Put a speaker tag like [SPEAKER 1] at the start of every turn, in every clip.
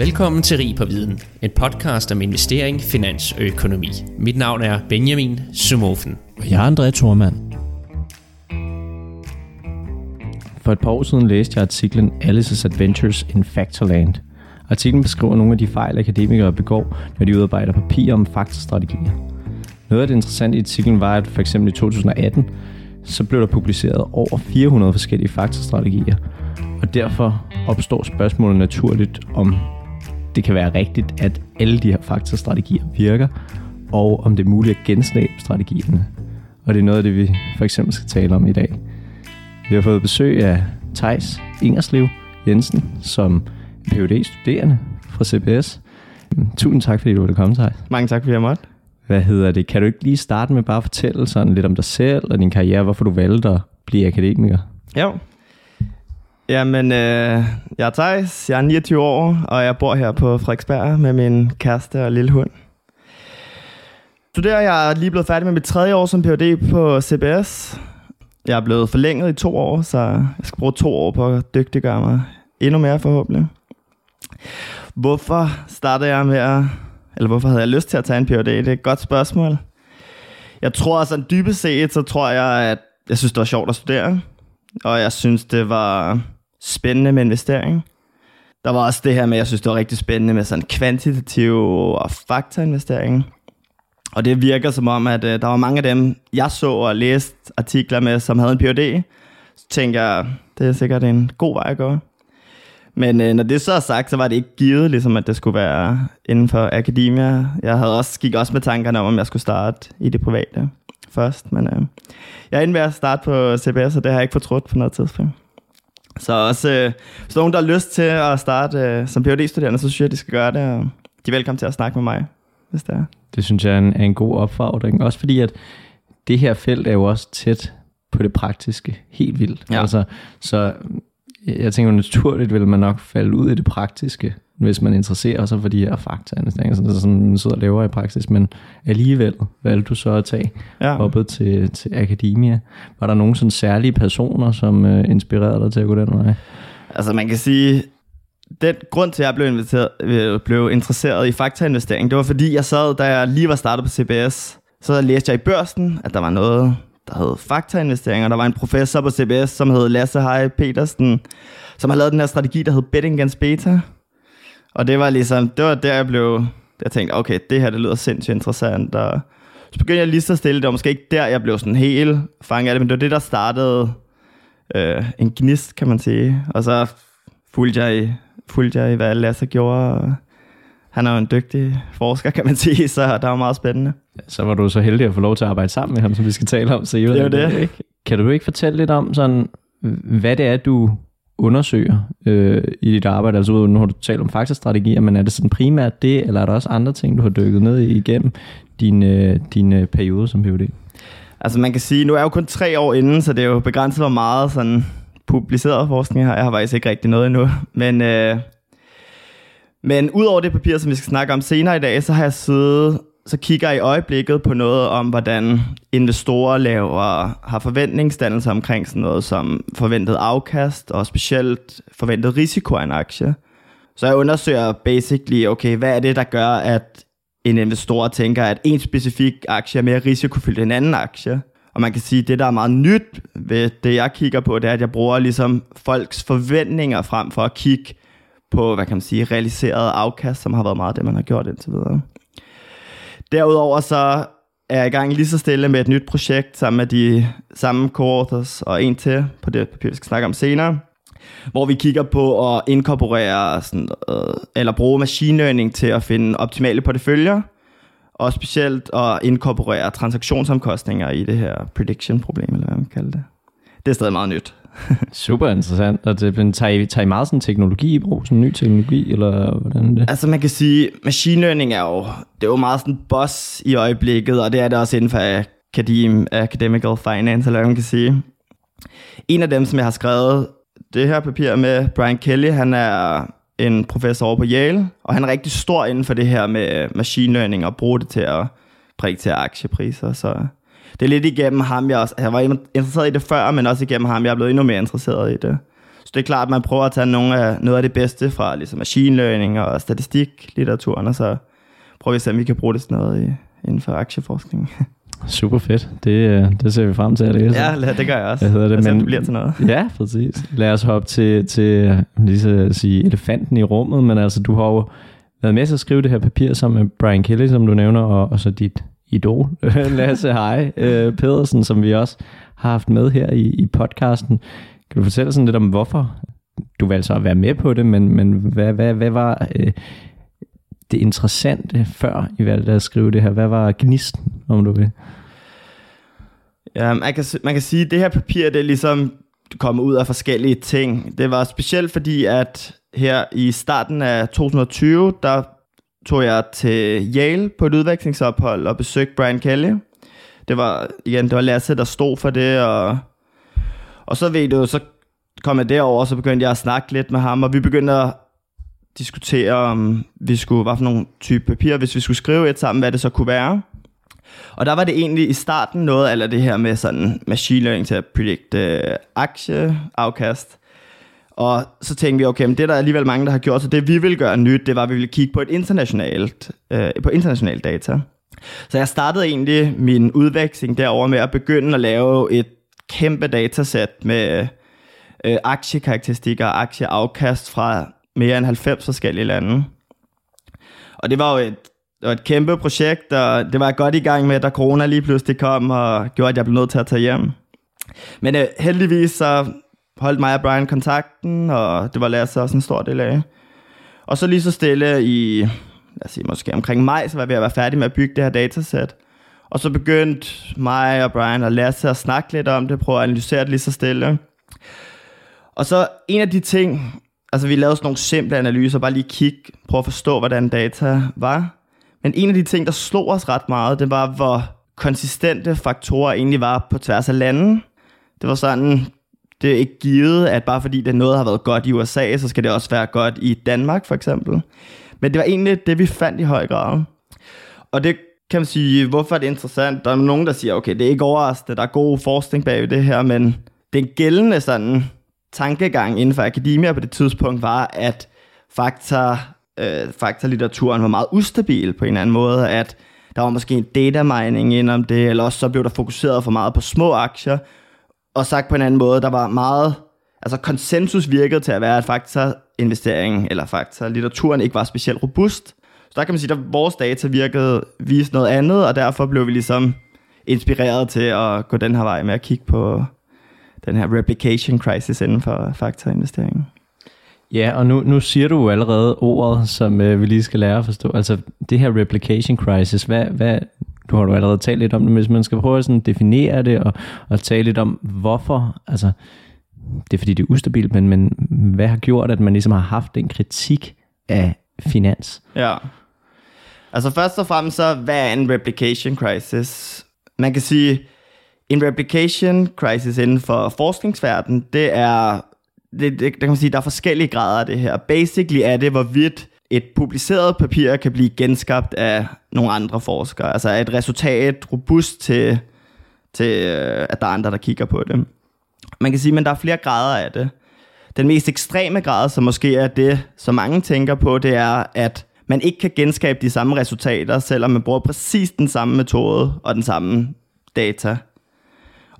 [SPEAKER 1] Velkommen til Rig på Viden, en podcast om investering, finans og økonomi. Mit navn er Benjamin Sumofen.
[SPEAKER 2] Og jeg er André Thormand. For et par år siden læste jeg artiklen Alice's Adventures in Factorland. Artiklen beskriver nogle af de fejl, akademikere begår, når de udarbejder papirer om faktorstrategier. Noget af det interessante i artiklen var, at for eksempel i 2018, så blev der publiceret over 400 forskellige faktorstrategier, og derfor opstår spørgsmålet naturligt om det kan være rigtigt, at alle de her faktastrategier virker, og om det er muligt at genskabe strategierne. Og det er noget af det, vi for eksempel skal tale om i dag. Vi har fået besøg af Tejs Ingerslev Jensen, som phd studerende fra CBS. Tusind tak, fordi du ville komme, Thijs.
[SPEAKER 3] Mange tak, fordi jeg måtte.
[SPEAKER 2] Hvad hedder det? Kan du ikke lige starte med bare at fortælle sådan lidt om dig selv og din karriere, hvorfor du valgte at blive akademiker?
[SPEAKER 3] Jo. Jamen, øh, jeg er Thijs, jeg er 29 år, og jeg bor her på Frederiksberg med min kæreste og lille hund. Studerer jeg er lige blevet færdig med mit tredje år som Ph.D. på CBS. Jeg er blevet forlænget i to år, så jeg skal bruge to år på at dygtiggøre mig endnu mere forhåbentlig. Hvorfor startede jeg med at, eller hvorfor havde jeg lyst til at tage en Ph.D.? Det er et godt spørgsmål. Jeg tror altså, dybest set, så tror jeg, at jeg synes, det var sjovt at studere. Og jeg synes, det var spændende med investering. Der var også det her med, jeg synes, det var rigtig spændende med sådan kvantitativ og faktainvestering. Og det virker som om, at øh, der var mange af dem, jeg så og læste artikler med, som havde en Ph.D. Så tænker jeg, det er sikkert en god vej at gå. Men øh, når det så er sagt, så var det ikke givet, ligesom at det skulle være inden for akademia. Jeg havde også, gik også med tankerne om, om jeg skulle starte i det private først. Men øh, jeg er inde ved at starte på CBS, og det har jeg ikke fortrudt på noget tidspunkt. Så også, øh, hvis nogen, der har lyst til at starte øh, som Ph.D.-studerende, så synes jeg, de skal gøre det. Og de er velkommen til at snakke med mig, hvis det er.
[SPEAKER 2] Det synes jeg er en, er en god opfordring. Også fordi, at det her felt er jo også tæt på det praktiske. Helt vildt.
[SPEAKER 3] Ja.
[SPEAKER 2] Altså, så jeg tænker, naturligt vil man nok falde ud i det praktiske, hvis man interesserer sig for de her fakta, så sådan man sidder og laver i praksis, men alligevel valgte du så at tage ja. oppe til, til akademia. Var der nogen sådan særlige personer, som uh, inspirerede dig til at gå den vej?
[SPEAKER 3] Altså man kan sige, den grund til, at jeg blev, inviteret, øh, blev interesseret i faktainvestering, det var fordi, jeg sad, da jeg lige var startet på CBS, så læste jeg i børsen, at der var noget, der hed faktainvesteringer. Der var en professor på CBS, som hed Lasse Hej Petersen, som har lavet den her strategi, der hed Betting Against Beta. Og det var ligesom, det var der, jeg blev, jeg tænkte, okay, det her, det lyder sindssygt interessant, og så begyndte jeg lige så stille, det var måske ikke der, jeg blev sådan helt fanget af det, men det var det, der startede øh, en gnist, kan man sige. Og så fulgte jeg, i, fulgte jeg i, hvad Lasse gjorde, og han er jo en dygtig forsker, kan man sige, så der var meget spændende.
[SPEAKER 2] Så var du så heldig at få lov til at arbejde sammen med ham, som vi skal tale om senere.
[SPEAKER 3] Det er det.
[SPEAKER 2] Ikke? Kan du ikke fortælle lidt om, sådan, hvad det er, du undersøger øh, i dit arbejde? Altså nu har du talt om faktastrategier, men er det sådan primært det, eller er der også andre ting, du har dykket ned i igennem din, øh, din øh, periode som PhD?
[SPEAKER 3] Altså man kan sige, nu er jeg jo kun tre år inden, så det er jo begrænset, hvor meget sådan publiceret forskning her. Jeg har faktisk ikke rigtig noget endnu. Men, øh, men udover det papir, som vi skal snakke om senere i dag, så har jeg siddet så kigger i øjeblikket på noget om, hvordan investorer laver, har forventningsdannelse omkring sådan noget som forventet afkast, og specielt forventet risiko af en aktie. Så jeg undersøger basically, okay, hvad er det, der gør, at en investor tænker, at en specifik aktie er mere risikofyldt end en anden aktie. Og man kan sige, at det, der er meget nyt ved det, jeg kigger på, det er, at jeg bruger ligesom folks forventninger frem for at kigge på, hvad kan man sige, realiseret afkast, som har været meget det, man har gjort indtil videre. Derudover så er jeg i gang lige så stille med et nyt projekt sammen med de samme co-authors og en til på det papir, vi skal snakke om senere, hvor vi kigger på at inkorporere sådan, øh, eller bruge machine learning til at finde optimale porteføljer, og specielt at inkorporere transaktionsomkostninger i det her prediction-problem, eller hvad man kalder det. Det er stadig meget nyt.
[SPEAKER 2] Super interessant. Og det, men tager, I, tager I meget sådan teknologi i brug, sådan ny teknologi, eller hvordan er det?
[SPEAKER 3] Altså man kan sige, machine learning er jo, det er jo meget sådan boss i øjeblikket, og det er det også inden for academ, academical finance, eller hvad man kan sige. En af dem, som jeg har skrevet det her papir med, Brian Kelly, han er en professor over på Yale, og han er rigtig stor inden for det her med machine learning, og bruge det til at prædiktere aktiepriser, så det er lidt igennem ham, jeg også, jeg var interesseret i det før, men også igennem ham, jeg er blevet endnu mere interesseret i det. Så det er klart, at man prøver at tage nogle af, noget af det bedste fra ligesom machine learning og statistiklitteraturen, og så prøver vi at se, om vi kan bruge det sådan noget i, inden for aktieforskning.
[SPEAKER 2] Super fedt. Det, øh, det ser vi frem til at læse.
[SPEAKER 3] Ja, det gør jeg også.
[SPEAKER 2] Hvad hedder det?
[SPEAKER 3] Altså,
[SPEAKER 2] Men,
[SPEAKER 3] det bliver til noget.
[SPEAKER 2] Ja, præcis. Lad os hoppe til, til lige så at sige, elefanten i rummet, men altså, du har jo været med til at skrive det her papir sammen med Brian Kelly, som du nævner, og, og så dit idol, Lasse Hej øh, Pedersen, som vi også har haft med her i, i podcasten. Kan du fortælle sådan lidt om, hvorfor du valgte så at være med på det, men, men hvad, hvad, hvad var øh, det interessante, før I valgte at skrive det her? Hvad var gnisten, om du vil?
[SPEAKER 3] Ja, man kan, man kan sige, at det her papir, det er ligesom kommet ud af forskellige ting. Det var specielt fordi, at her i starten af 2020, der tog jeg til Yale på et udvekslingsophold og besøgte Brian Kelly. Det var, igen, det var Lasse, der stod for det, og, og så ved du, så kom jeg derover, og så begyndte jeg at snakke lidt med ham, og vi begyndte at diskutere, om vi skulle, hvad for nogle type papirer, hvis vi skulle skrive et sammen, hvad det så kunne være. Og der var det egentlig i starten noget af det her med sådan machine learning til at predict øh, aktieafkast. Og så tænkte vi, okay, men det er der alligevel mange, der har gjort, så det vi vil gøre nyt, det var, at vi ville kigge på et internationalt, øh, på internationalt data. Så jeg startede egentlig min udveksling derover med at begynde at lave et kæmpe datasæt med øh, aktiekarakteristikker og aktieafkast fra mere end 90 forskellige lande. Og det var jo et, det var et kæmpe projekt, og det var jeg godt i gang med, da corona lige pludselig kom og gjorde, at jeg blev nødt til at tage hjem. Men øh, heldigvis så holdt mig og Brian kontakten, og det var Lasse også en stor del af. Og så lige så stille i, lad os sige, måske omkring maj, så var vi ved at være færdige med at bygge det her datasæt. Og så begyndte mig og Brian og Lasse at snakke lidt om det, prøve at analysere det lige så stille. Og så en af de ting, altså vi lavede sådan nogle simple analyser, bare lige kigge, prøve at forstå, hvordan data var. Men en af de ting, der slog os ret meget, det var, hvor konsistente faktorer egentlig var på tværs af lande. Det var sådan, det er ikke givet, at bare fordi det noget har været godt i USA, så skal det også være godt i Danmark for eksempel. Men det var egentlig det, vi fandt i høj grad. Og det kan man sige, hvorfor er det interessant? Der er nogen, der siger, okay, det er ikke overraskende, der er god forskning bag det her, men den gældende sådan tankegang inden for akademia på det tidspunkt var, at fakta, øh, faktalitteraturen var meget ustabil på en eller anden måde, at der var måske en data mining ind om det, eller også så blev der fokuseret for meget på små aktier, og sagt på en anden måde, der var meget, altså konsensus virkede til at være, at fakta investeringen eller fakta litteraturen ikke var specielt robust. Så der kan man sige, at vores data virkede vise noget andet, og derfor blev vi ligesom inspireret til at gå den her vej med at kigge på den her replication crisis inden for faktorinvesteringen.
[SPEAKER 2] Ja, og nu, nu siger du jo allerede ordet, som øh, vi lige skal lære at forstå. Altså det her replication crisis, hvad, hvad, du har du allerede talt lidt om det, men hvis man skal prøve at sådan definere det og, og tale lidt om, hvorfor, altså det er fordi det er ustabilt, men, men hvad har gjort, at man ligesom har haft den kritik af finans?
[SPEAKER 3] Ja. Altså først og fremmest så, hvad er en replication crisis? Man kan sige, en replication crisis inden for forskningsverdenen, det er, det, det, der kan man sige, der er forskellige grader af det her. Basically er det, hvorvidt et publiceret papir kan blive genskabt af nogle andre forskere. Altså et resultat robust til, til øh, at der er andre, der kigger på det. Man kan sige, at der er flere grader af det. Den mest ekstreme grad, som måske er det, som mange tænker på, det er, at man ikke kan genskabe de samme resultater, selvom man bruger præcis den samme metode og den samme data.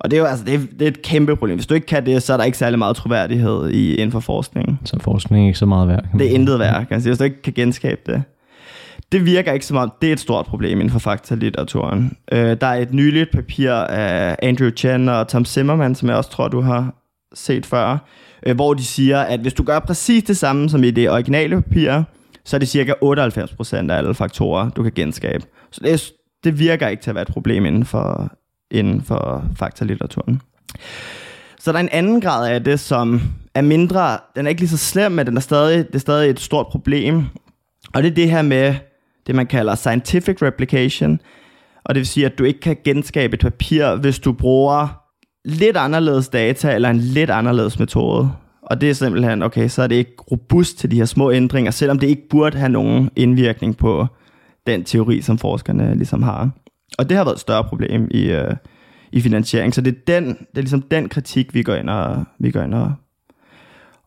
[SPEAKER 3] Og det er jo altså, det er, det er et kæmpe problem. Hvis du ikke kan det, så er der ikke særlig meget troværdighed i, inden for forskningen.
[SPEAKER 2] Så forskning er ikke så meget værd.
[SPEAKER 3] Det er intet værd, kan sige, hvis du ikke kan genskabe det. Det virker ikke som om, det er et stort problem inden for faktalitteraturen. Øh, der er et nyligt papir af Andrew Chen og Tom Zimmerman, som jeg også tror, du har set før, øh, hvor de siger, at hvis du gør præcis det samme som i det originale papir, så er det cirka 98% af alle faktorer, du kan genskabe. Så det, er, det virker ikke til at være et problem inden for, inden for faktalitteraturen. Så der er en anden grad af det, som er mindre, den er ikke lige så slem, men den er stadig, det er stadig et stort problem. Og det er det her med det, man kalder scientific replication. Og det vil sige, at du ikke kan genskabe et papir, hvis du bruger lidt anderledes data eller en lidt anderledes metode. Og det er simpelthen, okay, så er det ikke robust til de her små ændringer, selvom det ikke burde have nogen indvirkning på den teori, som forskerne ligesom har. Og det har været et større problem i, øh, i finansiering. Så det er, den, det er ligesom den kritik, vi går ind og, vi går ind og,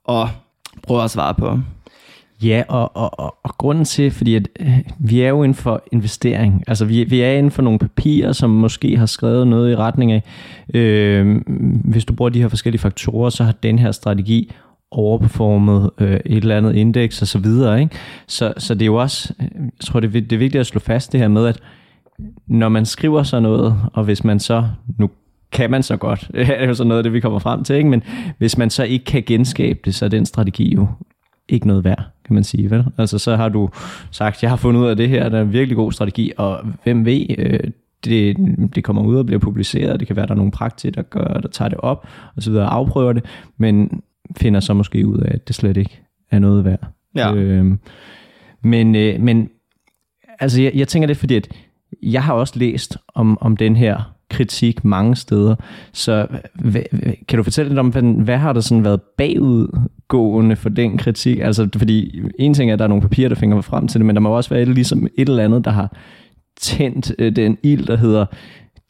[SPEAKER 3] og prøver at svare på.
[SPEAKER 2] Ja, og, og, og, og grunden til, fordi at, øh, vi er jo inden for investering, altså vi, vi er inden for nogle papirer, som måske har skrevet noget i retning af, øh, hvis du bruger de her forskellige faktorer, så har den her strategi overperformet øh, et eller andet indeks og så videre. Ikke? Så, så det er jo også, øh, jeg tror det er, det er vigtigt at slå fast det her med, at når man skriver sådan noget, og hvis man så, nu kan man så godt, det er jo så noget af det, vi kommer frem til, ikke? men hvis man så ikke kan genskabe det, så er den strategi jo ikke noget værd, kan man sige. Vel? Altså så har du sagt, jeg har fundet ud af det her, der er en virkelig god strategi, og hvem ved, øh, det, det kommer ud og bliver publiceret, det kan være, der er nogle praktikere, der, gør, der tager det op, og så videre, afprøver det, men finder så måske ud af, at det slet ikke er noget værd.
[SPEAKER 3] Ja.
[SPEAKER 2] Øhm, men, øh, men altså, jeg, jeg tænker det, fordi at jeg har også læst om, om den her kritik mange steder. Så hvad, kan du fortælle lidt om, hvad, hvad har der sådan været bagudgående for den kritik? Altså, fordi en ting er, at der er nogle papirer, der finger frem til det, men der må også være et, ligesom et eller andet, der har tændt øh, den ild, der hedder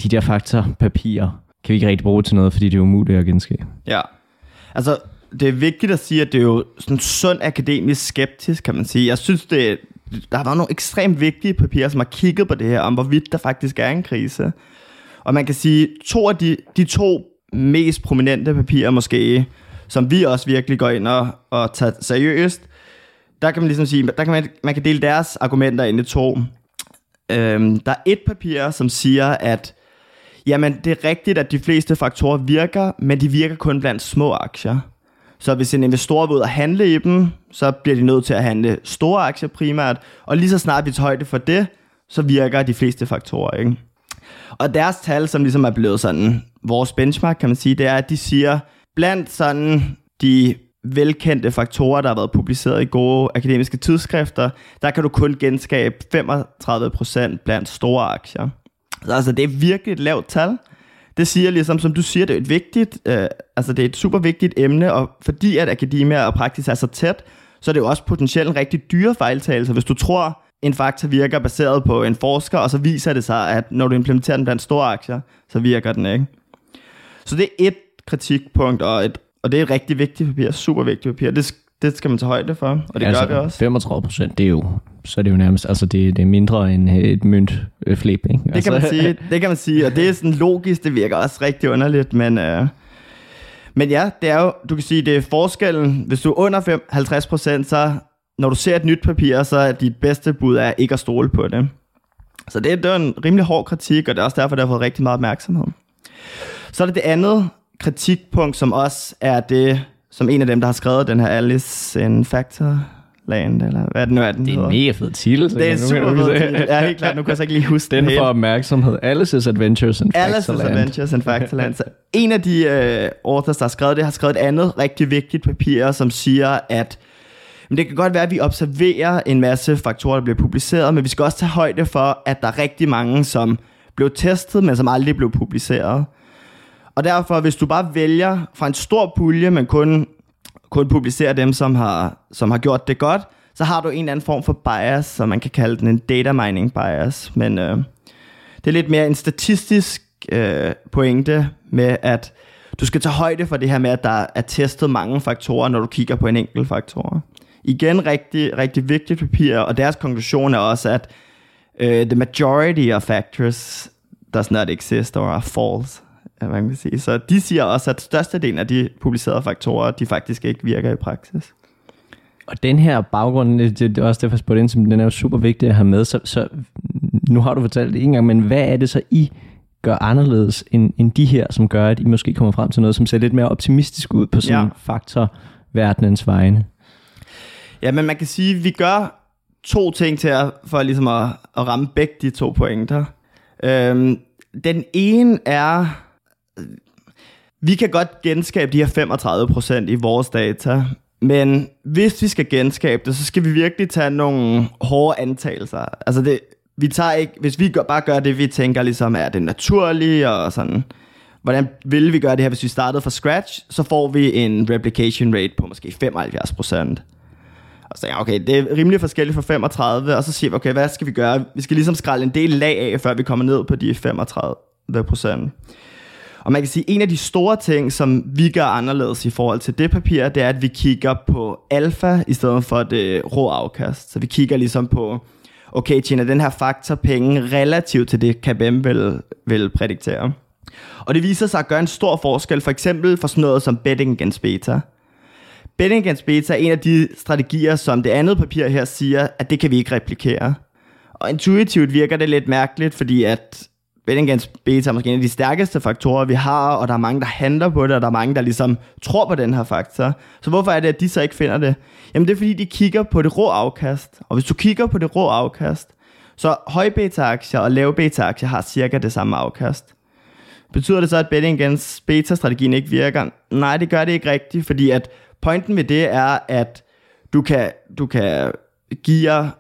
[SPEAKER 2] de der faktorpapirer. Kan vi ikke rigtig bruge til noget, fordi det er umuligt at genskabe.
[SPEAKER 3] Ja, altså det er vigtigt at sige, at det er jo sådan sund akademisk skeptisk, kan man sige. Jeg synes, det, der har været nogle ekstremt vigtige papirer, som har kigget på det her, om hvorvidt der faktisk er en krise. Og man kan sige, to af de, de to mest prominente papirer måske, som vi også virkelig går ind og, og tager seriøst, der kan man ligesom sige, der kan man, man kan dele deres argumenter ind i to. Øhm, der er et papir, som siger, at jamen, det er rigtigt, at de fleste faktorer virker, men de virker kun blandt små aktier. Så hvis en investor vil ud og handle i dem, så bliver de nødt til at handle store aktier primært, og lige så snart vi tager højde for det, så virker de fleste faktorer, ikke? Og deres tal, som ligesom er blevet sådan vores benchmark, kan man sige, det er, at de siger, blandt sådan de velkendte faktorer, der har været publiceret i gode akademiske tidsskrifter, der kan du kun genskabe 35% blandt store aktier. Så altså, det er virkelig et lavt tal. Det siger ligesom, som du siger, det er et vigtigt, øh, altså det er et super vigtigt emne, og fordi at akademia og praksis er så tæt, så er det jo også potentielt en rigtig dyre fejltagelse. Hvis du tror, en faktor virker baseret på en forsker, og så viser det sig, at når du implementerer den blandt store aktier, så virker den ikke. Så det er et kritikpunkt, og, et, og det er et rigtig vigtigt papir, super vigtigt papir. Det, det skal man tage højde for, og det altså, gør vi også.
[SPEAKER 2] 35 procent, det er jo, så er det jo nærmest, altså det, det er mindre end et mønt flip, ikke?
[SPEAKER 3] Det kan man
[SPEAKER 2] altså-
[SPEAKER 3] sige, det kan man sige, og det er sådan logisk, det virker også rigtig underligt, men... Øh, men ja, det er jo, du kan sige, det er forskellen. Hvis du er under 5, 50 procent, så når du ser et nyt papir, så er dit bedste bud er ikke at stole på det. Så det, det er en rimelig hård kritik, og det er også derfor, det har fået rigtig meget opmærksomhed. Så er det det andet kritikpunkt, som også er det, som en af dem, der har skrevet den her Alice in Factor Land, eller hvad det nu er, den
[SPEAKER 2] Det er
[SPEAKER 3] hedder.
[SPEAKER 2] en mega fed titel.
[SPEAKER 3] Det er en super fed titel. Ja, helt klart. Nu kan jeg så ikke lige huske
[SPEAKER 2] Den
[SPEAKER 3] helt.
[SPEAKER 2] får opmærksomhed. Alice's Adventures in
[SPEAKER 3] Alice's
[SPEAKER 2] Factorland.
[SPEAKER 3] Adventures in Factorland. Så en af de øh, authors, der har skrevet det, har skrevet et andet rigtig vigtigt papir, som siger, at men det kan godt være, at vi observerer en masse faktorer, der bliver publiceret, men vi skal også tage højde for, at der er rigtig mange, som blev testet, men som aldrig blev publiceret. Og derfor, hvis du bare vælger fra en stor pulje, men kun, kun publicerer dem, som har, som har gjort det godt, så har du en eller anden form for bias, som man kan kalde den en data mining bias. Men øh, det er lidt mere en statistisk øh, pointe med, at du skal tage højde for det her med, at der er testet mange faktorer, når du kigger på en enkelt faktor. Igen rigtig, rigtig vigtigt papir, og deres konklusion er også, at øh, the majority of factors does not exist or are false hvad man kan sige. Så de siger også, at størstedelen af de publicerede faktorer, de faktisk ikke virker i praksis.
[SPEAKER 2] Og den her baggrund, det, det er også derfor, jeg spurgte ind, til, den er jo super vigtig at have med. Så, så nu har du fortalt det en gang, men hvad er det så, I gør anderledes end, end de her, som gør, at I måske kommer frem til noget, som ser lidt mere optimistisk ud på sådan
[SPEAKER 3] ja.
[SPEAKER 2] faktorverdenens vegne?
[SPEAKER 3] Ja, men man kan sige, at vi gør to ting til at, for ligesom at, at ramme begge de to pointer. Øhm, den ene er, vi kan godt genskabe de her 35% i vores data, men hvis vi skal genskabe det, så skal vi virkelig tage nogle hårde antagelser. Altså det, vi tager ikke, hvis vi gør, bare gør det, vi tænker ligesom er det naturlige og sådan, hvordan ville vi gøre det her, hvis vi startede fra scratch, så får vi en replication rate på måske 75%. Og så ja, okay, det er rimelig forskelligt fra 35, og så siger vi, okay, hvad skal vi gøre? Vi skal ligesom skralde en del lag af, før vi kommer ned på de 35 procent. Og man kan sige, at en af de store ting, som vi gør anderledes i forhold til det papir, det er, at vi kigger på alfa i stedet for det rå afkast. Så vi kigger ligesom på, okay, tjener den her faktor penge relativt til det, KBM vil, vil prædiktere. Og det viser sig at gøre en stor forskel, for eksempel for sådan noget som betting against beta. Betting against beta er en af de strategier, som det andet papir her siger, at det kan vi ikke replikere. Og intuitivt virker det lidt mærkeligt, fordi at betting beta er måske en af de stærkeste faktorer, vi har, og der er mange, der handler på det, og der er mange, der ligesom tror på den her faktor. Så hvorfor er det, at de så ikke finder det? Jamen det er, fordi de kigger på det rå afkast. Og hvis du kigger på det rå afkast, så høj beta-aktier og lave beta-aktier har cirka det samme afkast. Betyder det så, at betting beta-strategien ikke virker? Nej, det gør det ikke rigtigt, fordi at pointen med det er, at du kan, du kan give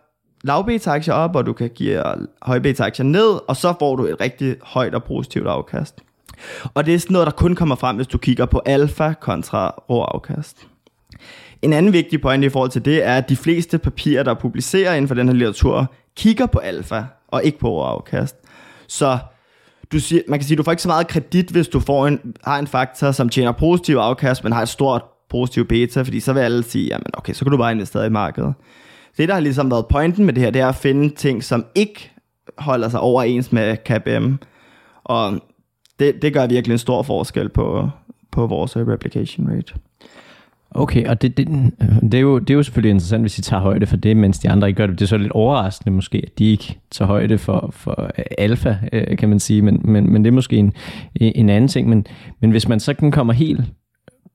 [SPEAKER 3] lav beta-aktier op, og du kan give høj beta-aktier ned, og så får du et rigtig højt og positivt afkast. Og det er sådan noget, der kun kommer frem, hvis du kigger på alfa kontra rå afkast. En anden vigtig pointe i forhold til det er, at de fleste papirer, der publicerer inden for den her litteratur, kigger på alfa og ikke på rå afkast. Så du siger, man kan sige, at du får ikke så meget kredit, hvis du får en, har en faktor, som tjener positiv afkast, men har et stort positiv beta, fordi så vil alle sige, jamen okay, så kan du bare investere i markedet. Det, der har ligesom været pointen med det her, det er at finde ting, som ikke holder sig overens med KBM. Og det, det gør virkelig en stor forskel på, på vores øh, replication rate.
[SPEAKER 2] Okay, og det, det, det, er jo, det er jo selvfølgelig interessant, hvis I tager højde for det, mens de andre ikke gør det. Det er så lidt overraskende måske, at de ikke tager højde for, for øh, alfa, øh, kan man sige, men, men, men det er måske en, en anden ting. Men, men hvis man så kan komme helt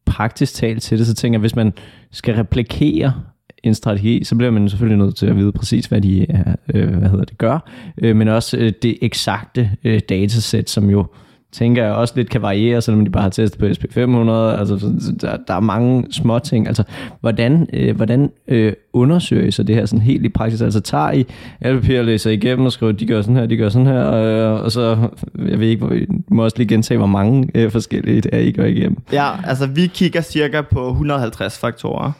[SPEAKER 2] praktisk talt til det, så tænker jeg, hvis man skal replikere en strategi, så bliver man selvfølgelig nødt til at vide præcis, hvad de er, øh, hvad hedder det, gør, øh, men også øh, det eksakte øh, datasæt, som jo tænker jeg også lidt kan variere, selvom de bare har testet på SP500. Altså, der, der er mange små ting. Altså, hvordan, øh, hvordan øh, undersøger I så det her sådan helt i praksis? Altså, tager I alle papirer læser igennem og skriver, de gør sådan her, de gør sådan her, og, og så, jeg ved ikke, hvor, I må også lige gentage, hvor mange øh, forskellige det er, I går igennem.
[SPEAKER 3] Ja, altså, vi kigger cirka på 150 faktorer.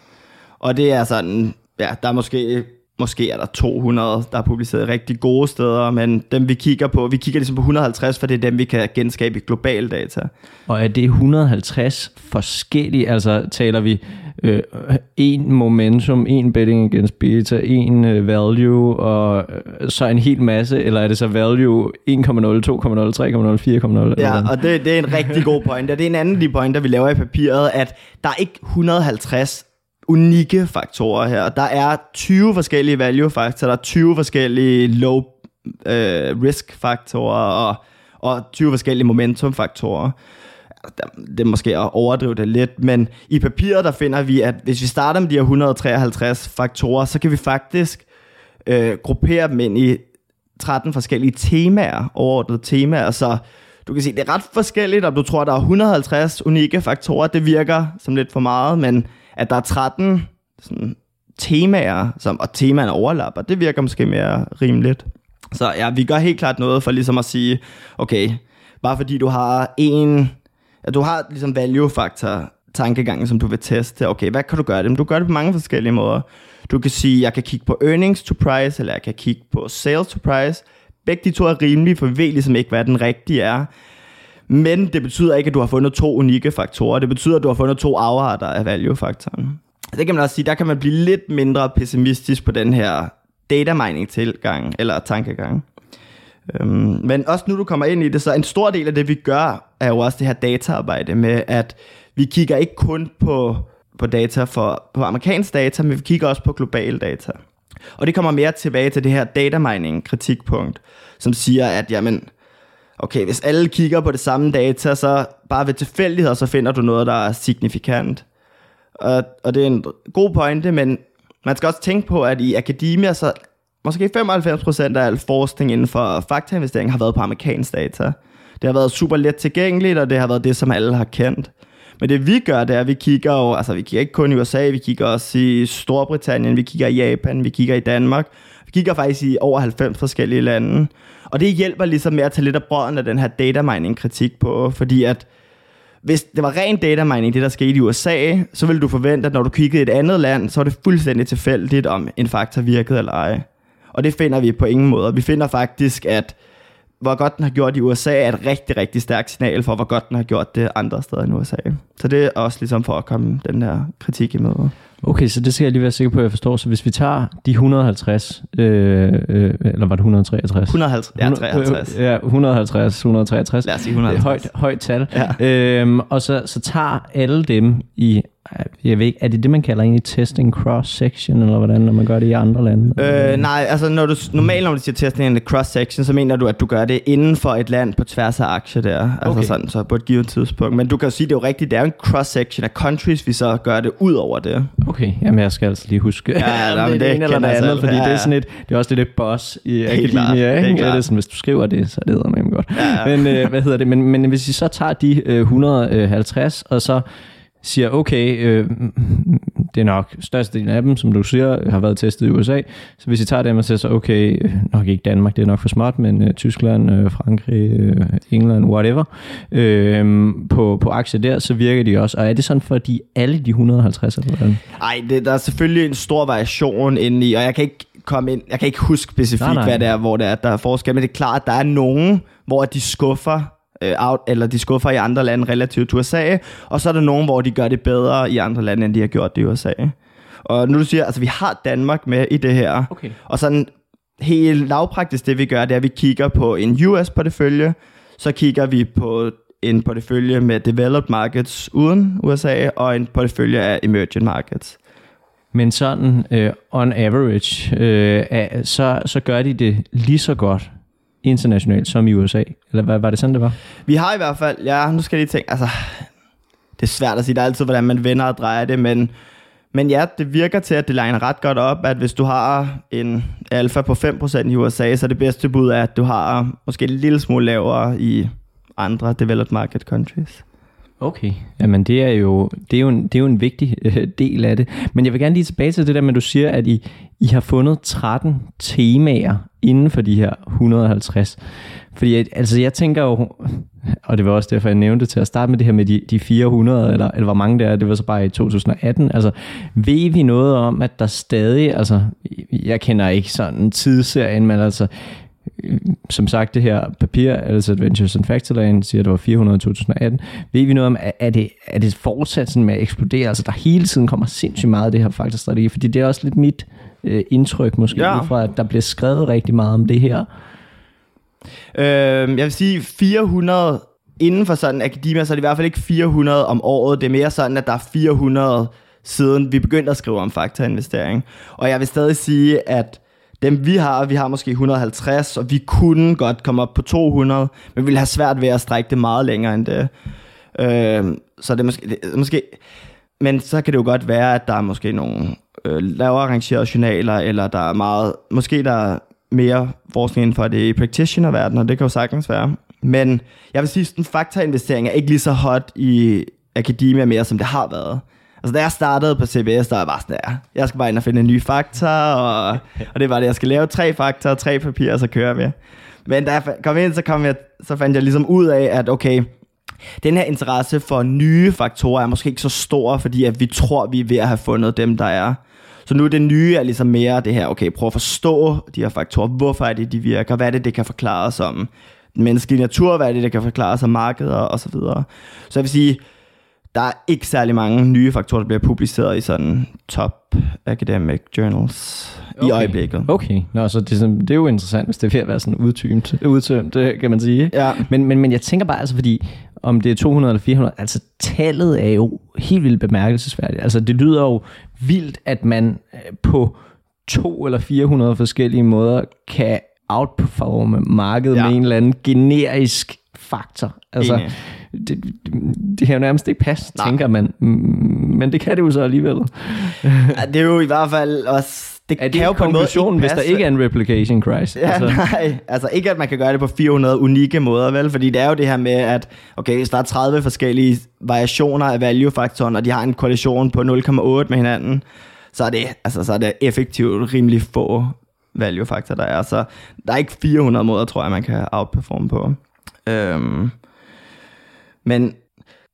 [SPEAKER 3] Og det er sådan, ja, der er måske Måske er der 200, der er publiceret rigtig gode steder, men dem vi kigger på, vi kigger ligesom på 150, for det er dem, vi kan genskabe i global data.
[SPEAKER 2] Og er det 150 forskellige, altså taler vi øh, en momentum, en betting against beta, en øh, value, og øh, så en hel masse, eller er det så value 1,0, 2,0, 3,0, 4,0?
[SPEAKER 3] Ja, og det, det er en rigtig god point. Det er en anden af de pointer, vi laver i papiret, at der er ikke 150 unikke faktorer her. Der er 20 forskellige value faktorer, der er 20 forskellige low øh, risk faktorer og, og 20 forskellige momentum faktorer. Det er måske at overdrive det lidt, men i papiret der finder vi, at hvis vi starter med de her 153 faktorer, så kan vi faktisk øh, gruppere dem ind i 13 forskellige temaer, overordnede temaer, så du kan se, det er ret forskelligt, om du tror, der er 150 unikke faktorer, det virker som lidt for meget, men at der er 13 sådan, temaer, som, og temaerne overlapper, det virker måske mere rimeligt. Så ja, vi gør helt klart noget for ligesom at sige, okay, bare fordi du har en, ja, du har ligesom value factor tankegangen, som du vil teste. Okay, hvad kan du gøre det? Men du gør det på mange forskellige måder. Du kan sige, jeg kan kigge på earnings to price, eller jeg kan kigge på sales to price. Begge de to er rimelige, for vi ved ligesom ikke, hvad den rigtige er. Men det betyder ikke, at du har fundet to unikke faktorer. Det betyder, at du har fundet to afarter af value-faktoren. Det kan man også sige, der kan man blive lidt mindre pessimistisk på den her data mining tilgang eller tankegang. Øhm, men også nu du kommer ind i det, så en stor del af det vi gør, er jo også det her dataarbejde med, at vi kigger ikke kun på, på data for, på amerikansk data, men vi kigger også på global data. Og det kommer mere tilbage til det her data mining kritikpunkt, som siger, at jamen, okay, hvis alle kigger på det samme data, så bare ved tilfældighed, så finder du noget, der er signifikant. Og, og det er en god pointe, men man skal også tænke på, at i akademia, så måske 95% af al forskning inden for faktainvestering har været på amerikansk data. Det har været super let tilgængeligt, og det har været det, som alle har kendt. Men det vi gør, det er, at vi kigger jo, altså vi kigger ikke kun i USA, vi kigger også i Storbritannien, vi kigger i Japan, vi kigger i Danmark. Vi kigger faktisk i over 90 forskellige lande. Og det hjælper ligesom med at tage lidt af brøden af den her data mining kritik på, fordi at hvis det var ren data mining, det der skete i USA, så ville du forvente, at når du kiggede i et andet land, så var det fuldstændig tilfældigt, om en faktor virkede eller ej. Og det finder vi på ingen måde. Vi finder faktisk, at hvor godt den har gjort i USA, er et rigtig, rigtig stærkt signal for, hvor godt den har gjort det andre steder end USA. Så det er også ligesom for at komme den her kritik i møde.
[SPEAKER 2] Okay, så det skal jeg lige være sikker på, at jeg forstår. Så hvis vi tager de 150, øh, øh, eller var det 163?
[SPEAKER 3] 150, ja, 53.
[SPEAKER 2] Ja, 150, 163.
[SPEAKER 3] Lad os sige 150.
[SPEAKER 2] Højt, højt tal.
[SPEAKER 3] Ja.
[SPEAKER 2] Øhm, og så, så tager alle dem i, jeg ved ikke, er det det, man kalder egentlig testing cross-section, eller hvordan, når man gør det i andre lande?
[SPEAKER 3] Øh, nej, altså når du, normalt når du siger testing en cross-section, så mener du, at du gør det inden for et land på tværs af aktier der. Altså
[SPEAKER 2] Okay.
[SPEAKER 3] sådan, så på et givet tidspunkt. Men du kan jo sige, det er jo rigtigt, det er jo en cross-section af countries, vi så gør det ud over det.
[SPEAKER 2] Okay, jamen jeg skal altså lige huske,
[SPEAKER 3] Ja,
[SPEAKER 2] om
[SPEAKER 3] nej,
[SPEAKER 2] det er det
[SPEAKER 3] det
[SPEAKER 2] ene eller det andet,
[SPEAKER 3] selv.
[SPEAKER 2] fordi
[SPEAKER 3] Ja,
[SPEAKER 2] det er
[SPEAKER 3] ja.
[SPEAKER 2] sådan et, det er også lidt et boss i akademia, ikke? Ja,
[SPEAKER 3] klart.
[SPEAKER 2] det er sådan, hvis du skriver det, så er det eddermame godt.
[SPEAKER 3] Ja, ja.
[SPEAKER 2] Men øh, hvad hedder det, men, men hvis I så tager de øh, 150, og så siger, okay, øh, det er nok størstedelen af dem, som du siger, har været testet i USA. Så hvis I tager dem og siger så, okay, øh, nok ikke Danmark, det er nok for smart, men øh, Tyskland, øh, Frankrig, øh, England, whatever, øh, på, på aktier der, så virker de også. Og er det sådan for de alle de 150 eller hvordan?
[SPEAKER 3] Ej, det, der er selvfølgelig en stor variation inde i, og jeg kan ikke komme ind, jeg kan ikke huske specifikt,
[SPEAKER 2] Nej,
[SPEAKER 3] nej,
[SPEAKER 2] nej.
[SPEAKER 3] nej. hvad det er, hvor det er, der er forskel, men det er klart, at der er nogen, hvor de skuffer øh, out, eller de skuffer i andre lande relativt til USA, og så er der nogen, hvor de gør det bedre i andre lande, end de har gjort det i USA. Og nu du siger, altså vi har Danmark med i det her,
[SPEAKER 2] Okay.
[SPEAKER 3] og sådan helt lavpraktisk det vi gør, det er, at vi kigger på en US-portefølje, så kigger vi på en portefølje med developed markets uden USA, og en portefølje af emerging markets.
[SPEAKER 2] Men sådan øh, on average, øh, så, så gør de det lige så godt internationalt som i USA. Eller hvad var det sådan, det var?
[SPEAKER 3] Vi har i hvert fald, ja, nu skal jeg lige tænke, altså, det er svært at sige, der er altid, hvordan man vender og drejer det, men, men ja, det virker til, at det liner ret godt op, at hvis du har en alfa på 5% i USA, så er det bedste bud er, at du har måske en lille smule lavere i andre developed market countries.
[SPEAKER 2] Okay. Jamen det er jo, det er jo, en, det er jo en vigtig øh, del af det. Men jeg vil gerne lige tilbage til det der med, at du siger, at I, I har fundet 13 temaer inden for de her 150. Fordi altså jeg tænker jo, og det var også derfor, jeg nævnte til at starte med det her med de, de 400, eller, eller hvor mange det er, det var så bare i 2018. Altså ved vi noget om, at der stadig, altså jeg kender ikke sådan tidsserien, men altså som sagt, det her papir, Alice Adventures in Factorland, siger, at det var 400 i 2018. Ved vi noget om, er- det, er det fortsat sådan med at eksplodere? Altså, der hele tiden kommer sindssygt meget af det her faktorstrategi, fordi det er også lidt mit øh, indtryk måske,
[SPEAKER 3] Ja.
[SPEAKER 2] ja. fra at der bliver skrevet rigtig meget om det her.
[SPEAKER 3] Øh, jeg vil sige 400 inden for sådan akademia, så er det i hvert fald ikke 400 om året. Det er mere sådan, at der er 400 siden vi begyndte at skrive om faktorinvestering. Og jeg vil stadig sige, at dem vi har, vi har måske 150, og vi kunne godt komme op på 200, men vi vil have svært ved at strække det meget længere end det. Øh, så det er måske, det, er måske... Men så kan det jo godt være, at der er måske nogle øh, lavere arrangerede journaler, eller der er meget... Måske der er mere forskning inden for det i practitioner-verdenen, og det kan jo sagtens være. Men jeg vil sige, at faktainvestering er ikke lige så hot i akademia mere, som det har været. Altså da jeg startede på CBS, der var jeg bare sådan der, jeg skal bare ind og finde en ny fakta, og, og det var det, jeg skal lave tre fakta og tre papirer, og så kører vi. Men da jeg kom ind, så, kom jeg, så fandt jeg ligesom ud af, at okay, den her interesse for nye faktorer er måske ikke så stor, fordi at vi tror, vi er ved at have fundet dem, der er. Så nu er det nye er ligesom mere det her, okay, prøv at forstå de her faktorer. Hvorfor er det, de virker? Hvad er det, det kan forklare os om den menneskelige natur? Hvad er det, det kan forklare os om markeder og så videre? Så jeg vil sige, der er ikke særlig mange nye faktorer, der bliver publiceret i sådan top academic journals okay. i øjeblikket.
[SPEAKER 2] Okay, Nå, så det, er det er jo interessant, hvis det er ved at være sådan udtømt, udtømt øh, kan man sige.
[SPEAKER 3] Ja.
[SPEAKER 2] Men, men, men jeg tænker bare, altså fordi, om det er 200 eller 400, altså tallet er jo helt vildt bemærkelsesværdigt. Altså det lyder jo vildt, at man øh, på to eller 400 forskellige måder kan outperforme markedet
[SPEAKER 3] ja.
[SPEAKER 2] med en eller anden generisk faktor. Altså,
[SPEAKER 3] Enig.
[SPEAKER 2] Det, det, kan jo nærmest ikke passe,
[SPEAKER 3] Nej.
[SPEAKER 2] tænker man. Mm, Men det kan det jo så alligevel.
[SPEAKER 3] Ja, det er jo i hvert fald også... Det
[SPEAKER 2] Er det
[SPEAKER 3] kan jo
[SPEAKER 2] ikke
[SPEAKER 3] på en måde
[SPEAKER 2] konklusionen, hvis der ikke er en replication crisis?
[SPEAKER 3] Ja, altså. nej. Altså ikke, at man kan gøre det på 400 unikke måder, vel? Fordi det er jo det her med, at okay, hvis der er 30 forskellige variationer af value-faktoren, og de har en korrelation på 0,8 med hinanden, så er det, altså, så er det effektivt rimelig få value-faktorer, der er. Så der er ikke 400 måder, tror jeg, man kan outperforme på. Øhm. Men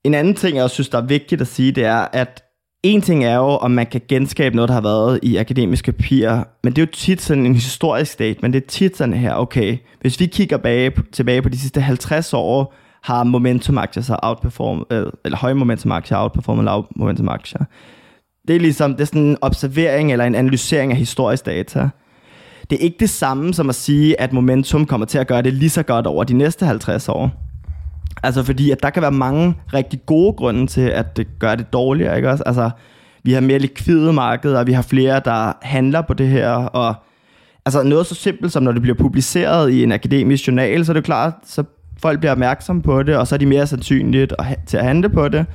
[SPEAKER 3] en anden ting, jeg også synes, der er vigtigt at sige, det er, at en ting er jo, om man kan genskabe noget, der har været i akademiske papirer, men det er jo tit sådan en historisk stat, men det er tit sådan her, okay, hvis vi kigger bag, tilbage på de sidste 50 år, har momentum-aktier så outperform, øh, eller høje momentum-aktier outperformet lav momentum-aktier. Det er ligesom, det er sådan en observering eller en analysering af historisk data. Det er ikke det samme som at sige, at momentum kommer til at gøre det lige så godt over de næste 50 år. Altså fordi, at der kan være mange rigtig gode grunde til, at det gør det dårligere, ikke også? Altså, vi har mere likvide markeder, og vi har flere, der handler på det her, og altså noget så simpelt som, når det bliver publiceret i en akademisk journal, så er det klart, så folk bliver opmærksom på det, og så er de mere sandsynligt til at handle på det,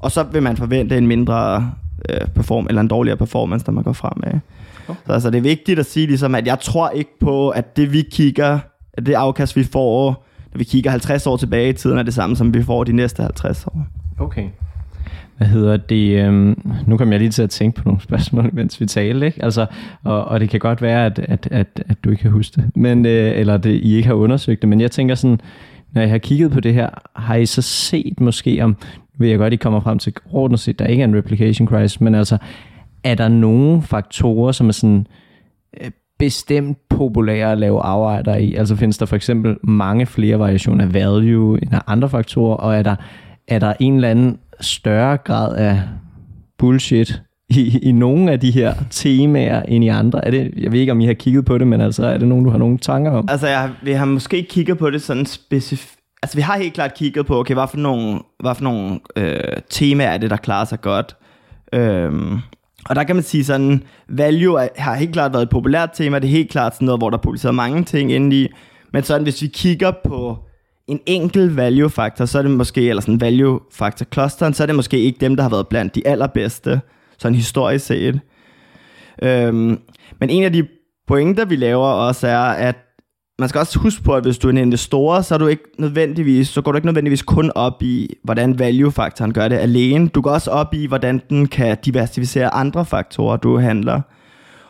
[SPEAKER 3] og så vil man forvente en mindre øh, perform eller en dårligere performance, når man går frem med. Okay. Så altså, det er vigtigt at sige, ligesom, at jeg tror ikke på, at det vi kigger, at det afkast vi får, når vi kigger 50 år tilbage i tiden, er det samme, som vi får de næste 50 år.
[SPEAKER 2] Okay. Hvad hedder det? Øhm, nu kommer jeg lige til at tænke på nogle spørgsmål, mens vi taler, ikke? Altså, og, og det kan godt være, at, at, at, at du ikke kan huske det, men, øh, eller det, I ikke har undersøgt det, men jeg tænker sådan, når jeg har kigget på det her, har I så set måske om, ved jeg godt, I kommer frem til ordentligt set, der ikke er en replication crisis, men altså, er der nogle faktorer, som er sådan øh, bestemt populære at lave afejder i? Altså findes der for eksempel mange flere variationer af value end af andre faktorer, og er der, er der en eller anden større grad af bullshit i, i nogle af de her temaer end i andre? Er det, jeg ved ikke, om I har kigget på det, men altså, er det nogen, du har nogle tanker om?
[SPEAKER 3] Altså, jeg, vi har måske ikke kigget på det sådan specifikt. Altså, vi har helt klart kigget på, okay, hvad for nogle, hvad for nogle øh, temaer er det, der klarer sig godt. Øhm, og der kan man sige sådan, value har helt klart været et populært tema. Det er helt klart sådan noget, hvor der er publiceret mange ting inde i. Men sådan, hvis vi kigger på en enkelt value faktor, så er det måske, eller sådan value faktor clusteren, så er det måske ikke dem, der har været blandt de allerbedste, sådan historisk set. Øhm, men en af de pointer, vi laver også, er, at man skal også huske på, at hvis du er en investor, så er du ikke nødvendigvis, så går du ikke nødvendigvis kun op i, hvordan value-faktoren gør det alene. Du går også op i, hvordan den kan diversificere andre faktorer, du handler.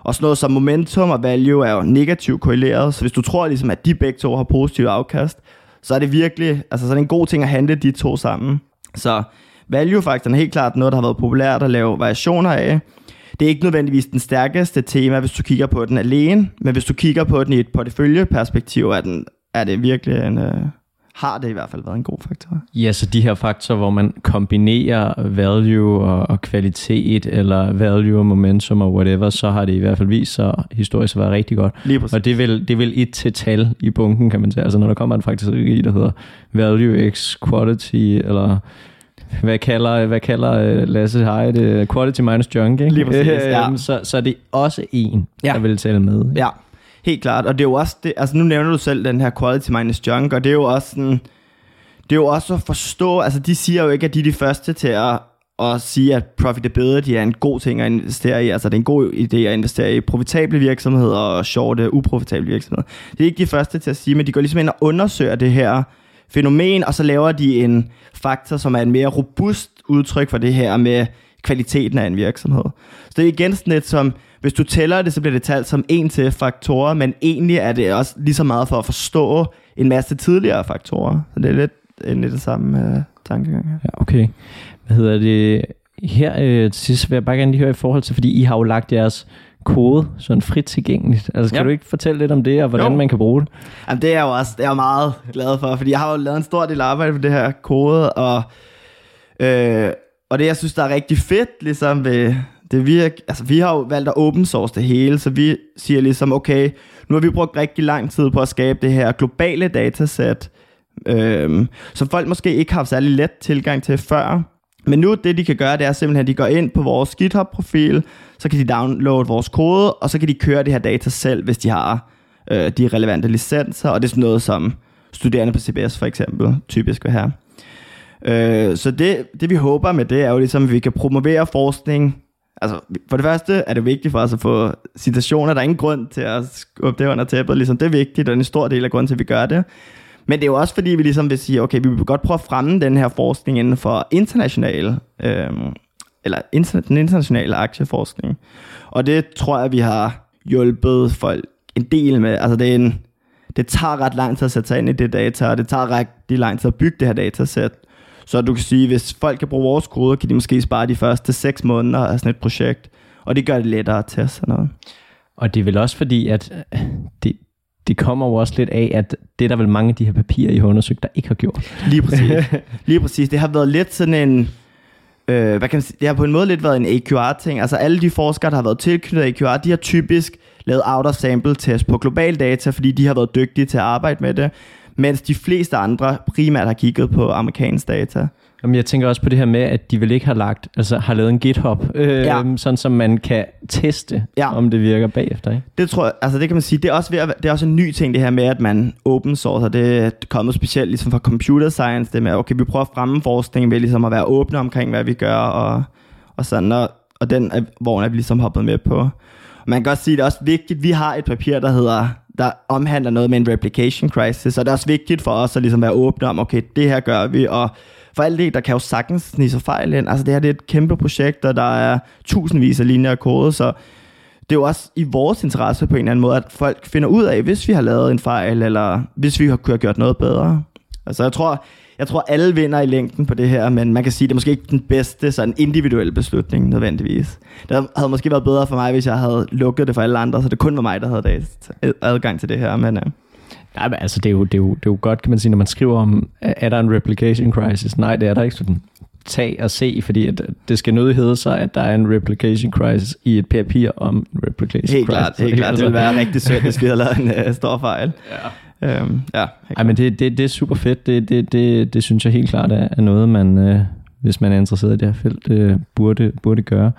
[SPEAKER 3] Og sådan noget som momentum og value er jo negativt korreleret, så hvis du tror ligesom, at de begge to har positiv afkast, så er det virkelig, altså så er det en god ting at handle de to sammen. Så value-faktoren er helt klart noget, der har været populært at lave variationer af. Det er ikke nødvendigvis den stærkeste tema, hvis du kigger på den alene, men hvis du kigger på den i et porteføljeperspektiv, er, den, er det virkelig en, øh, har det i hvert fald været en god faktor.
[SPEAKER 2] Ja, så de her faktorer, hvor man kombinerer value og, og kvalitet, eller value og momentum og whatever, så har det i hvert fald vist sig historisk at være rigtig godt.
[SPEAKER 3] Lige præcis.
[SPEAKER 2] Og det vil, det vil et til tal i bunken, kan man sige. Altså når der kommer en faktisk i, der hedder value x quality, eller hvad kalder, hvad kalder øh, Lasse Hej det? Quality minus junk, ikke?
[SPEAKER 3] Lige præcis, ja.
[SPEAKER 2] Så, så er det også en, ja. der vil tælle med.
[SPEAKER 3] Ja, helt klart. Og det er jo også, det, altså nu nævner du selv den her quality minus junk, og det er jo også sådan, det er jo også at forstå, altså de siger jo ikke, at de er de første til at, at sige, at profitability er en god ting at investere i. Altså det er en god idé at investere i profitable virksomheder og shorte, uprofitable virksomheder. Det er ikke de første til at sige, men de går ligesom ind og undersøger det her fænomen, og så laver de en faktor, som er en mere robust udtryk for det her med kvaliteten af en virksomhed. Så det er igen sådan lidt som, hvis du tæller det, så bliver det talt som en til faktorer, men egentlig er det også lige så meget for at forstå en masse tidligere faktorer. Så det er lidt, en lidt det samme øh, tankegang her.
[SPEAKER 2] Ja, okay. Hvad hedder det? Her øh, til sidst vil jeg bare gerne lige høre i forhold til, fordi I har jo lagt jeres kode sådan frit tilgængeligt. Altså, kan ja. du ikke fortælle lidt om det, og hvordan jo. man kan bruge det?
[SPEAKER 3] Jamen, det er jeg jo også det er jeg meget glad for, fordi jeg har jo lavet en stor del arbejde for det her kode, og, øh, og det, jeg synes, der er rigtig fedt, ligesom ved, det virker, altså vi har jo valgt at open source det hele, så vi siger ligesom, okay, nu har vi brugt rigtig lang tid på at skabe det her globale datasæt, øh, som folk måske ikke har haft særlig let tilgang til før, men nu det de kan gøre, det er simpelthen, at de går ind på vores GitHub-profil, så kan de downloade vores kode, og så kan de køre det her data selv, hvis de har øh, de relevante licenser, og det er sådan noget som studerende på CBS for eksempel typisk vil have. Øh, så det, det vi håber med det er jo ligesom, at vi kan promovere forskning. Altså for det første er det vigtigt for os at få citationer. Der er ingen grund til at skubbe det under tæppet. Ligesom, det er vigtigt, og en stor del af grunden til, at vi gør det. Men det er jo også fordi, vi ligesom vil sige, okay, vi vil godt prøve at fremme den her forskning inden for international, øh, eller inter, den internationale aktieforskning. Og det tror jeg, vi har hjulpet folk en del med. Altså det, er en, det tager ret lang tid at sætte sig ind i det data, og det tager rigtig lang tid at bygge det her datasæt. Så du kan sige, hvis folk kan bruge vores koder, kan de måske spare de første 6 måneder af sådan et projekt. Og det gør det lettere at teste noget.
[SPEAKER 2] Og det er vel også fordi, at øh, det, det kommer jo også lidt af, at det er der vel mange af de her papirer, I har undersøgt, der ikke har gjort.
[SPEAKER 3] Lige præcis. Lige præcis. Det har været lidt sådan en... Øh, hvad kan man sige? Det har på en måde lidt været en AQR-ting. Altså alle de forskere, der har været tilknyttet AQR, de har typisk lavet out-of-sample test på global data, fordi de har været dygtige til at arbejde med det, mens de fleste andre primært har kigget på amerikansk data.
[SPEAKER 2] Jamen, jeg tænker også på det her med, at de vel ikke har lagt, altså har lavet en GitHub, øh, ja. sådan som man kan teste, ja. om det virker bagefter. Ikke?
[SPEAKER 3] Det tror jeg, altså det kan man sige, det er også, ved at, det er også en ny ting det her med, at man open source, det er kommet specielt ligesom fra computer science, det med, okay, vi prøver at fremme forskning ved ligesom at være åbne omkring, hvad vi gør, og, og sådan, og, og den hvor er vi ligesom hoppet med på. Man kan også sige, at det er også vigtigt, vi har et papir, der hedder der omhandler noget med en replication crisis, og det er også vigtigt for os at ligesom være åbne om, okay, det her gør vi, og for alt det, der kan jo sagtens snige sig fejl ind. Altså det her det er et kæmpe projekt, og der er tusindvis af linjer af kode, så det er jo også i vores interesse på en eller anden måde, at folk finder ud af, hvis vi har lavet en fejl, eller hvis vi har gjort noget bedre. Altså jeg tror, jeg tror alle vinder i længden på det her, men man kan sige, det er måske ikke den bedste sådan individuelle beslutning nødvendigvis. Det havde måske været bedre for mig, hvis jeg havde lukket det for alle andre, så det kun var mig, der havde adgang til det her. Men, uh,
[SPEAKER 2] Nej, men altså, det er, jo, det, er jo, det er jo godt, kan man sige, når man skriver om, er der en replication crisis? Nej, det er der ikke sådan tag og se, fordi at det skal nødt hedde sig, at der er en replication crisis i et papir om en replication
[SPEAKER 3] helt
[SPEAKER 2] crisis.
[SPEAKER 3] Klart, helt klart, det vil være rigtig sødt, hvis vi havde lavet en uh, stor fejl. Ja.
[SPEAKER 2] Øhm, ja, Ej, men det, det, det er super fedt. Det, det, det, det synes jeg helt klart er, er noget, man, uh, hvis man er interesseret i det her felt, øh, burde, burde gøre.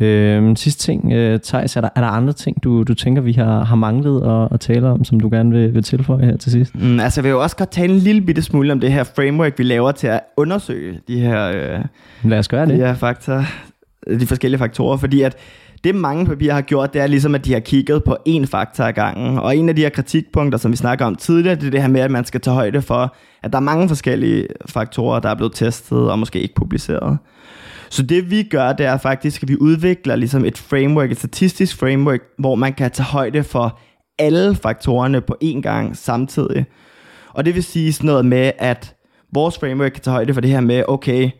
[SPEAKER 2] Øh, sidste ting, øh, Thijs, er der, er der andre ting, du, du tænker, vi har, har manglet at, at tale om, som du gerne vil, vil tilføje her til sidst?
[SPEAKER 3] Mm, altså, jeg vil jo også godt tale en lille bitte smule om det her framework, vi laver til at undersøge de her, øh,
[SPEAKER 2] Lad os gøre det.
[SPEAKER 3] De her faktorer, de forskellige faktorer, fordi at det mange papirer har gjort, det er ligesom, at de har kigget på én faktor ad gangen. Og en af de her kritikpunkter, som vi snakker om tidligere, det er det her med, at man skal tage højde for, at der er mange forskellige faktorer, der er blevet testet og måske ikke publiceret. Så det vi gør, det er faktisk, at vi udvikler ligesom et framework, et statistisk framework, hvor man kan tage højde for alle faktorerne på én gang samtidig. Og det vil sige sådan noget med, at vores framework kan tage højde for det her med, okay,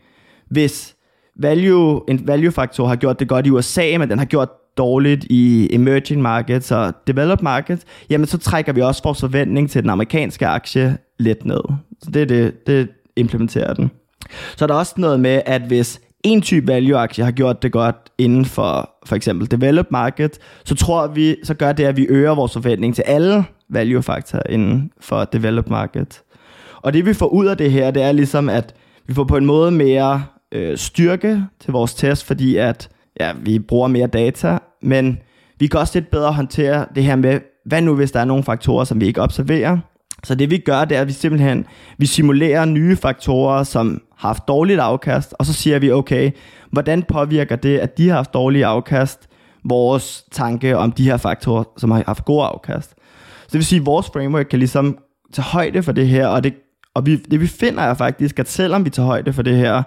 [SPEAKER 3] hvis value, en value-faktor har gjort det godt i USA, men den har gjort dårligt i emerging markets og developed markets, jamen så trækker vi også vores forventning til den amerikanske aktie lidt ned. Så det er det, det implementerer den. Så er der også noget med, at hvis en type value-aktie har gjort det godt inden for for eksempel developed market, så tror vi, så gør det, at vi øger vores forventning til alle value-faktorer inden for developed market. Og det vi får ud af det her, det er ligesom, at vi får på en måde mere øh, styrke til vores test, fordi at ja, vi bruger mere data, men vi kan også lidt bedre håndtere det her med, hvad nu hvis der er nogle faktorer, som vi ikke observerer. Så det vi gør, det er, at vi simpelthen vi simulerer nye faktorer, som har haft dårligt afkast, og så siger vi, okay, hvordan påvirker det, at de har haft dårlige afkast, vores tanke om de her faktorer, som har haft god afkast. Så det vil sige, at vores framework kan ligesom tage højde for det her, og det, og vi, det vi finder er faktisk, at selvom vi tager højde for det her,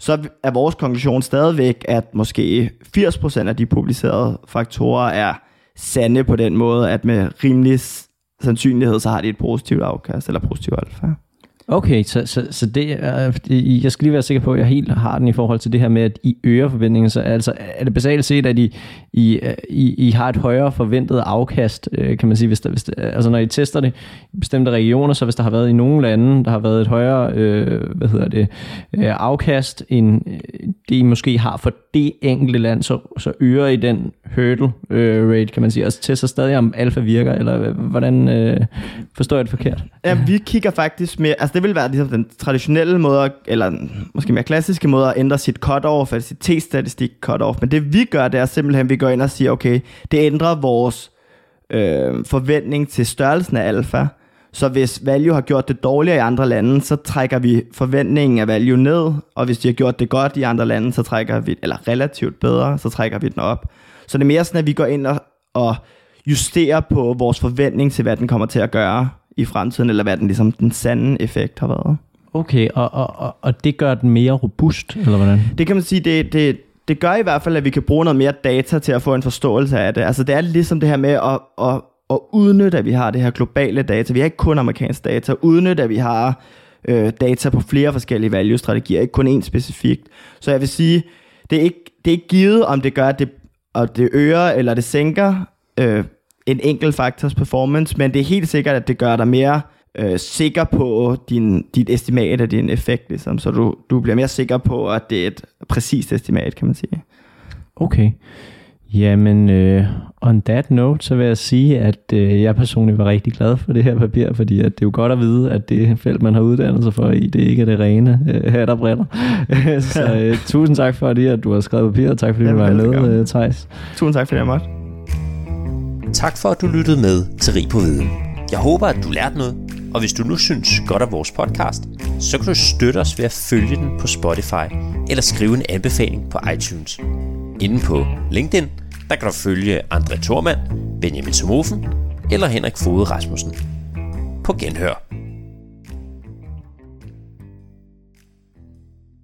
[SPEAKER 3] så er vores konklusion stadigvæk, at måske 80% af de publicerede faktorer er sande på den måde, at med rimelig sandsynlighed, så har de et positivt afkast eller positivt alfa.
[SPEAKER 2] Okay, så, så, så det er, jeg skal lige være sikker på, at jeg helt har den i forhold til det her med, at I øger forventningen. Så altså, er det basalt set, at I, I, I, I har et højere forventet afkast, øh, kan man sige, hvis der, hvis der, altså når I tester det i bestemte regioner, så hvis der har været i nogle lande, der har været et højere øh, hvad hedder det, øh, afkast, end øh, det I måske har for det enkelte land, så, så øger I den hurdle øh, rate, kan man sige, og tester stadig om alfa virker, eller øh, hvordan øh, forstår jeg det forkert?
[SPEAKER 3] Ja, vi kigger faktisk mere, altså det vil være ligesom den traditionelle måde, eller måske mere klassiske måde at ændre sit cut-off, altså sit t-statistik cut-off. Men det vi gør, det er simpelthen, at vi går ind og siger, okay, det ændrer vores øh, forventning til størrelsen af alfa. Så hvis value har gjort det dårligere i andre lande, så trækker vi forventningen af value ned, og hvis de har gjort det godt i andre lande, så trækker vi, eller relativt bedre, så trækker vi den op. Så det er mere sådan, at vi går ind og, og justerer på vores forventning til, hvad den kommer til at gøre i fremtiden, eller hvad den, ligesom, den sande effekt har været.
[SPEAKER 2] Okay, og, og, og det gør den mere robust, eller hvordan?
[SPEAKER 3] Det kan man sige, det, det, det gør i hvert fald, at vi kan bruge noget mere data til at få en forståelse af det. Altså det er ligesom det her med at, at, at udnytte, at vi har det her globale data. Vi har ikke kun amerikansk data. Udnytte, at vi har øh, data på flere forskellige value-strategier, ikke kun én specifikt. Så jeg vil sige, det er ikke, det er ikke givet, om det gør, at det, at det øger eller det sænker øh, en enkelt faktors performance, men det er helt sikkert, at det gør dig mere øh, sikker på din, dit estimat af din effekt, ligesom, så du, du bliver mere sikker på, at det er et præcist estimat, kan man sige.
[SPEAKER 2] Okay. Jamen, øh, on that note, så vil jeg sige, at øh, jeg personligt var rigtig glad for det her papir, fordi at det er jo godt at vide, at det felt, man har uddannet sig for i, det ikke er det rene øh, hat og bretter. så øh, tusind tak for det, at du har skrevet papir, og tak fordi Jamen, du var med, øh, Thijs.
[SPEAKER 3] Tusind tak, fordi jeg måtte.
[SPEAKER 1] Tak for, at du lyttede med til Rig på Viden. Jeg håber, at du lærte noget, og hvis du nu synes godt af vores podcast, så kan du støtte os ved at følge den på Spotify eller skrive en anbefaling på iTunes. Inden på LinkedIn, der kan du følge André Thormand, Benjamin Somofen eller Henrik Fode Rasmussen. På genhør.